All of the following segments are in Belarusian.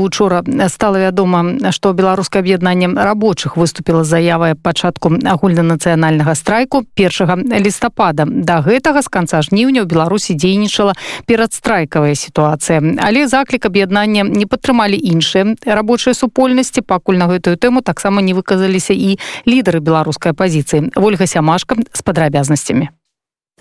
учора стала вядома што беларускае аб'яднанне рабочых выступіла заявай пачатку агульнанацыянальнага страйку першага лістапада. Да гэтага з канца жніўня ў беларусі дзейнічала перадстрайкавая сітуацыя. Але заклік аб'яднання не падтрымалі іншыя рабочыя супольнасці пакуль на гэтую тэму таксама не выказаліся і лідары беларускай пазіцыі ольга сямашка з падрабязнасцямі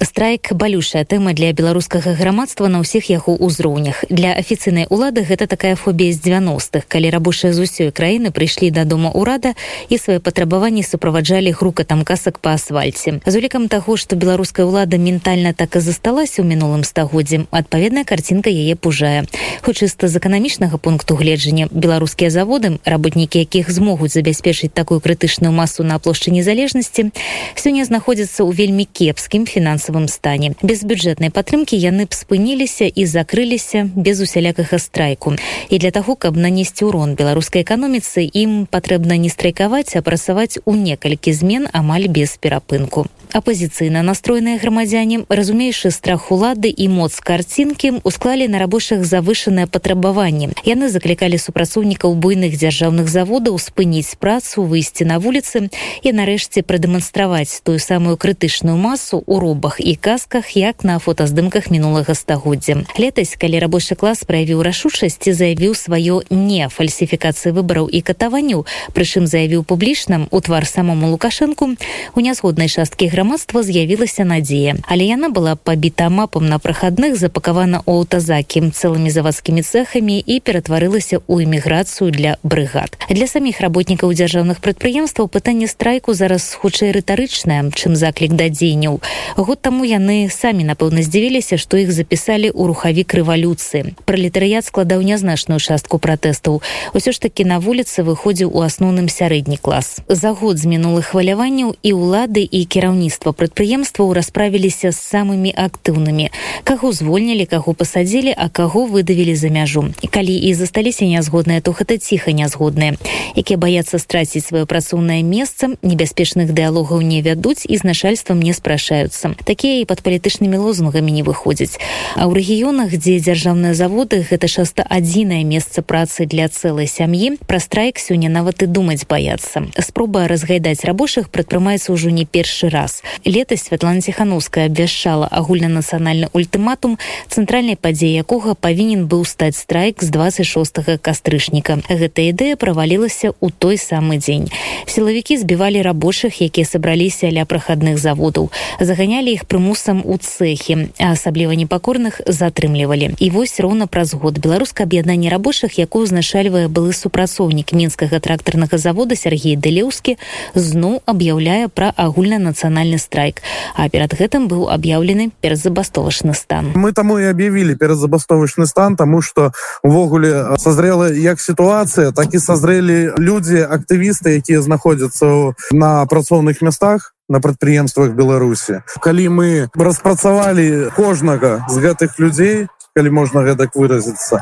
страйк балюшая тэма для беларускага грамадства на ўсіх яго ўзроўнях. Для афіцыйнай улады гэта такая фобія з 90-х калі рабочыя з усёй краіны прыйшлі да дома ўрада і свае патрабаванні суправаджалі грукатам касак па асфальце. З улікам таго што беларуская ўлада ментальна так і засталася ў мінулым стагоддзем адпаведная карцінка яе пужае. Хоць чыста з эканамічнага пункту гледжання беларускія заводы работнікі якіх змогуць забяспечыць такую крытычную масу на плошчы незалежнасці сёння знаходзяцца ў вельмі кепскім фінансавым фінансавым стане. Без бюджэтнай падтрымкі яны б спыніліся і закрыліся без усялякага страйку. І для таго каб нанесці урон беларускай эканоміцы ім патрэбна не страйкаваць а прасаваць у некалькі змен амаль без перапынку апозіцыйна настроеныя грамадзяне разумейшы страх улады і моц карцінкі усклалі на рабочых завышанае патрабаванне яны заклікалі супрацоўнікаў буйных дзяржаўных заводаў спыніць працу выйсці на вуліцы і нарэшце прадэманстраваць тую самую крытычную масу у робах і казках як на фотаздымках мінулага стагоддзя. Летась калі рабочы клас праявіў рашучасці заявіў сваё не фальсіфікацыі выбараў і катаванню прычым заявіў публічным у твар самому лукашэнку. У нязгоднай часткі грамадства з'явілася надзея. Але яна была пабіта мапам на прахадных запакавана у аўтазакі цэлымі завадскімі цэхамі і ператварылася ў эміграцыю для брыгад. Для саміх работнікаў дзяржаўных прадпрыемстваў пытанне страйку зараз хутчэй рытарычнае чым заклік да дзеянняў. Год таму яны самі напэўна здзівіліся што іх запісалі ў рухавік рэвалюцыі. Пралетарыят складаў нязначную частку пратэстаў. Усё ж такі на вуліцы выходзіў у асноўным сярэдні клас. За год з мінулых хваляванняў і ўлады і кіраўніцтва кіраўніцтва прадпрыемстваў расправіліся з самымі актыўнымі каго звольнілі каго пасадзілі а каго выдавілі за мяжу. І калі і засталіся нязгодныя то гэта ціха нязгодныя якія баяцца страціць сваё працоўнае месца небяспечных дыалогаў не вядуць і з начальствам не спрашаюцца такія і пад палітычнымі лозунгамі не выходзяць а ў рэгіёнах дзе дзяржаўныя заводы гэта часта адзінае месца працы для цэлай сям'і пра страйк сёння нават і думаць баяцца спроба разгайдаць рабочых прадпрымаецца ўжо не першы раз летась Святлана ціхановская абвяшчала агульнанацыянальны ультыматум цэнтральнай падзеі якога павінен быў стаць страйк з 26 кастрычніка. Гэта ідэя правалілася ў той самы дзень. Сілавікі збівалі рабочых якія сабраліся ля прахадных заводаў. Заганялі іх прымусам у цэхі а асабліва непакорных затрымлівалі. І вось роўна праз год беларуска аб'яднанне рабочых якую узначальвае былы супрацоўнік мінскага трактарнага завода Сергей дэлеўскі зноў аб'яўляе пра агульнанацыянальны нацыянальны страйк. А перад гэтым быў аб'яўлены перадзабастовачны стан. Мы таму і аб'явілі перадзабастовачны стан тому что увогуле созрела як сітуацыя так і созрелі людзі актывісты якія знаходзяцца на працоўных местах на прадпрыемствах беларусі. Калі мы распрацавалі кожнага з гэтых людзей калі можна гэтак выразіцца.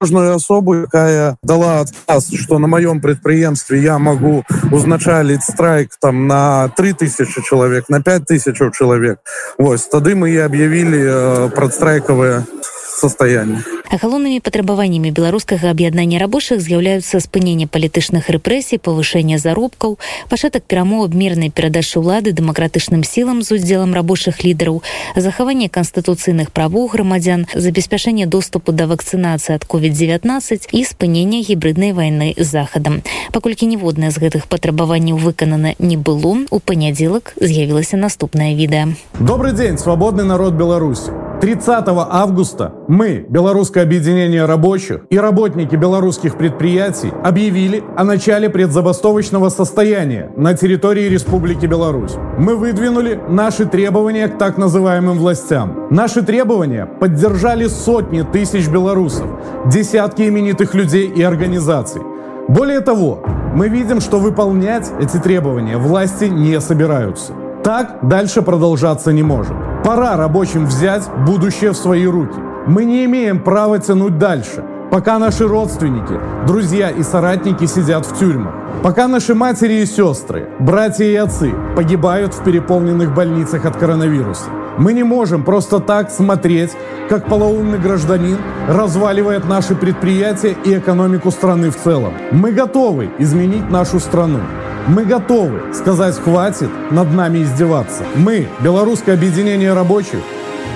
Кожную асобу якая дала адказ что на маём прадпрыемстве я могу узначаліць страйк там на 3000 чалавек на 5000 чалавек. Вось тады мы і аб'явілі прадстрайкавыя состояние галоўнымі патрабаваннямі беларускага аб'яднання рабочых з'яўляюцца спынення палітычных рэпрэсій павышэння заробкаў пачатак перамоў абмернай перадачы ўлады дэмакратычным сілам з удзелам рабочых лідараў захаванне канстытуцыйных правоў грамадзян забеспячэнне доступу да вакцынацыі ад covid-19 і спынення гібриднай вайны захадам. Паколькі ніводнае з гэтых патрабаванняў выканана не было у панядзелак з'явілася наступнае відэа. Добрый дзень свабодны народ беларусі 30 августа мы Белорусское объединение рабочих и работники белорусских предприятий объявили о начале предзабастовочного состояния на территории Республики Беларусь. Мы выдвинули наши требования к так называемым властям. Наши требования поддержали сотни тысяч белорусов, десятки именитых людей и организаций. Более того, мы видим, что выполнять эти требования власти не собираются. Так дальше продолжаться не может. Пора рабочим взять будущее в свои руки. Мы не имеем права тянуть дальше, пока наши родственники, друзья и соратники сидят в тюрьмах. Пока наши матери и сестры, братья и отцы погибают в переполненных больницах от коронавируса. Мы не можем просто так смотреть, как полоумный гражданин разваливает наши предприятия и экономику страны в целом. Мы готовы изменить нашу страну. Мы готовы сказать «хватит над нами издеваться». Мы, Белорусское объединение рабочих,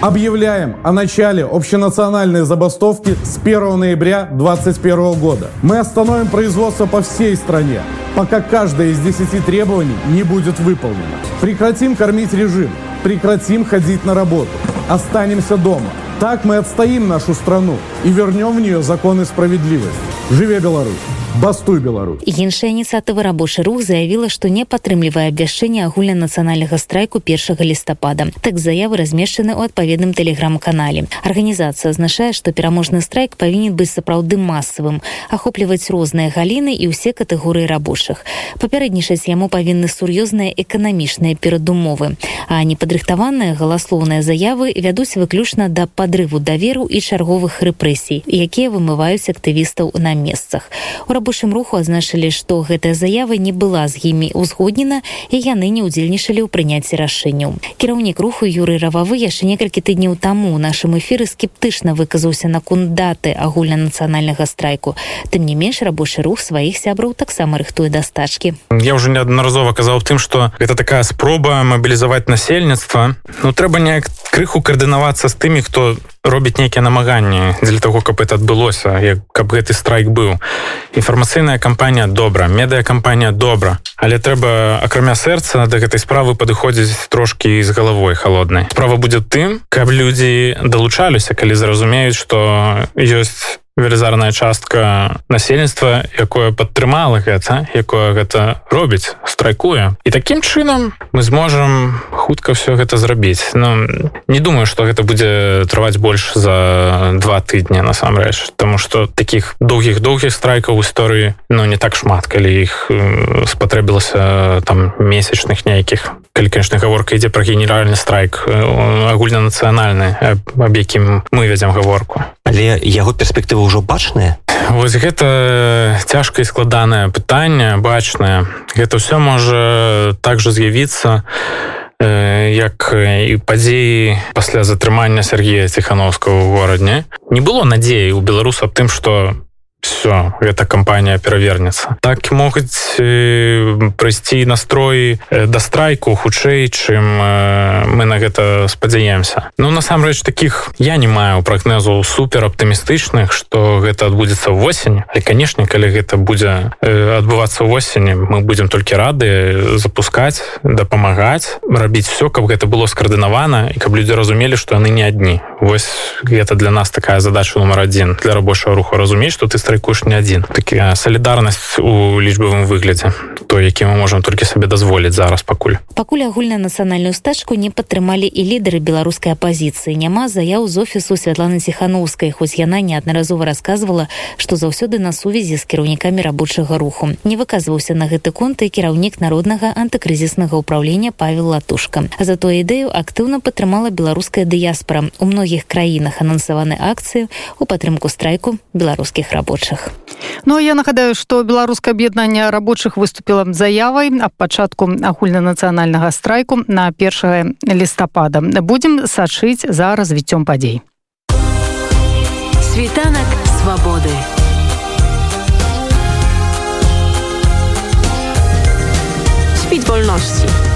объявляем о начале общенациональной забастовки с 1 ноября 2021 года. Мы остановим производство по всей стране, пока каждое из 10 требований не будет выполнено. Прекратим кормить режим, прекратим ходить на работу, останемся дома. Так мы отстоим нашу страну и вернем в нее закон и справедливость. Живе Беларусь! Бастуй Беларусь. Іншая ініцыятыва рабочы рух заявіла што не падтрымлівае абвяшчэнне агульнанацыянальнага страйку першага лістапада. Так заявы размешчаны ў адпаведным тэлеграм-канале. Арганізацыя азначае што пераможны страйк павінен быць сапраўды масавым ахопліваць розныя галіны і ўсе катэгорыі рабочых. Папярэднічаць яму павінны сур'ёзныя эканамічныя перадумовы а непадрыхтаваныя галаслоўныя заявы вядуць выключна да падрыву даверу і чарговых рэпрэсій якія вымываюць актывістаў на месцах. У рабочым руху азначылі што гэтая заява не была з імі узгоднена і яны не ўдзельнічалі ў прыняцці рашэнняў. Кіраўнік руху юры рававы яшчэ некалькі тыдняў таму у нашым эфіры скептычна выказаўся наконт даты агульнанацыянальнага страйку. Тым не менш рабочы рух сваіх сябраў таксама рыхтуе дастачкі я уже неаднаразова казаў тым что это такая спроба мобілізаваць насельніцтва. Ну трэба неяк крыху каардынавацца з тымі хто робіць нейкія намаганні для того каб это адбылося як каб гэты страйк быў. Інфармацыйная кампанія добра медыакампанія добра але трэба акрамя сэрца да гэтай справы падыходзіць трошки з галавой холоднай справа будзе тым каб людзі далучаліся калі зразумеюць что ёсць велізарная частка насельніцтва якое падтрымала гэта якое гэта робіць страйкуе. І таким чынам мы зможам хутка все гэта зрабіць. Но не думаю что гэта будзе трываць больш за два тыдні насамрэч тому что таких доўгіх доўгіх страйкаў гісторыі но не так шмат калі іх спатрэбілася там месячных нейкіх калі конечно гаворка ідзе про генеральны страйк агульнанацыянальны аб якім мы вядзем гаворку. Але яго перспектывы ўжо бачныя? Вось гэта цяжкае складанае пытанне бачнае. Гэта ўсё можа также з'явіцца як і падзеі пасля затрымання Сергея ціхановскага ў горадне не было надзеі у беларусаў тым што все эта кампанія перавернецца так могуць э, прыйсці настрой э, да страйку хутчэй чым э, мы на гэта спадзяемся ну насамрэч таких я не маю прагнозу супер аптымістычных что гэта адбудзецца восень але канешне калі гэта будзе адбывацца восені мы будемм толькі рады запускаць дапамагаць рабіць все каб гэта было скаардынавана і каб людзі разумелі што яны не адні вось гэта для нас такая задача нумар один. Для рабочего руху разумець что ты страй страйкуеш не адзін такія салідарнасць у лічбавым выглядзе то які мы можемм толькі сабе дазволіць зараз пакуль. Пакуль агульна нацыянальную стачку не падтрымалі і лідары беларускай апазіцыі. Няма заяў з офісу святланы ціхановскай хоць яна неаднаразова расказвала што заўсёды на сувязі з кіраўнікамі рабочага руху. Не выказваўся на гэты конт і кіраўнік народнага антыкрызіснага ўправлення павел латушка. Затое ідэю актыўна падтрымала беларуская дыяспора у многіх краінах анансаваны акцыі у падтрымку страйку беларускіх рабочих рабочых. Ну я нагадаю что беларускае аб'яднанне рабочых выступила заявай аб пачатку агульнанацыянальнага страйку на першае лістапада. Будем сачыць за развіццём падзей. Світанак свабоды. Спіць вольнасці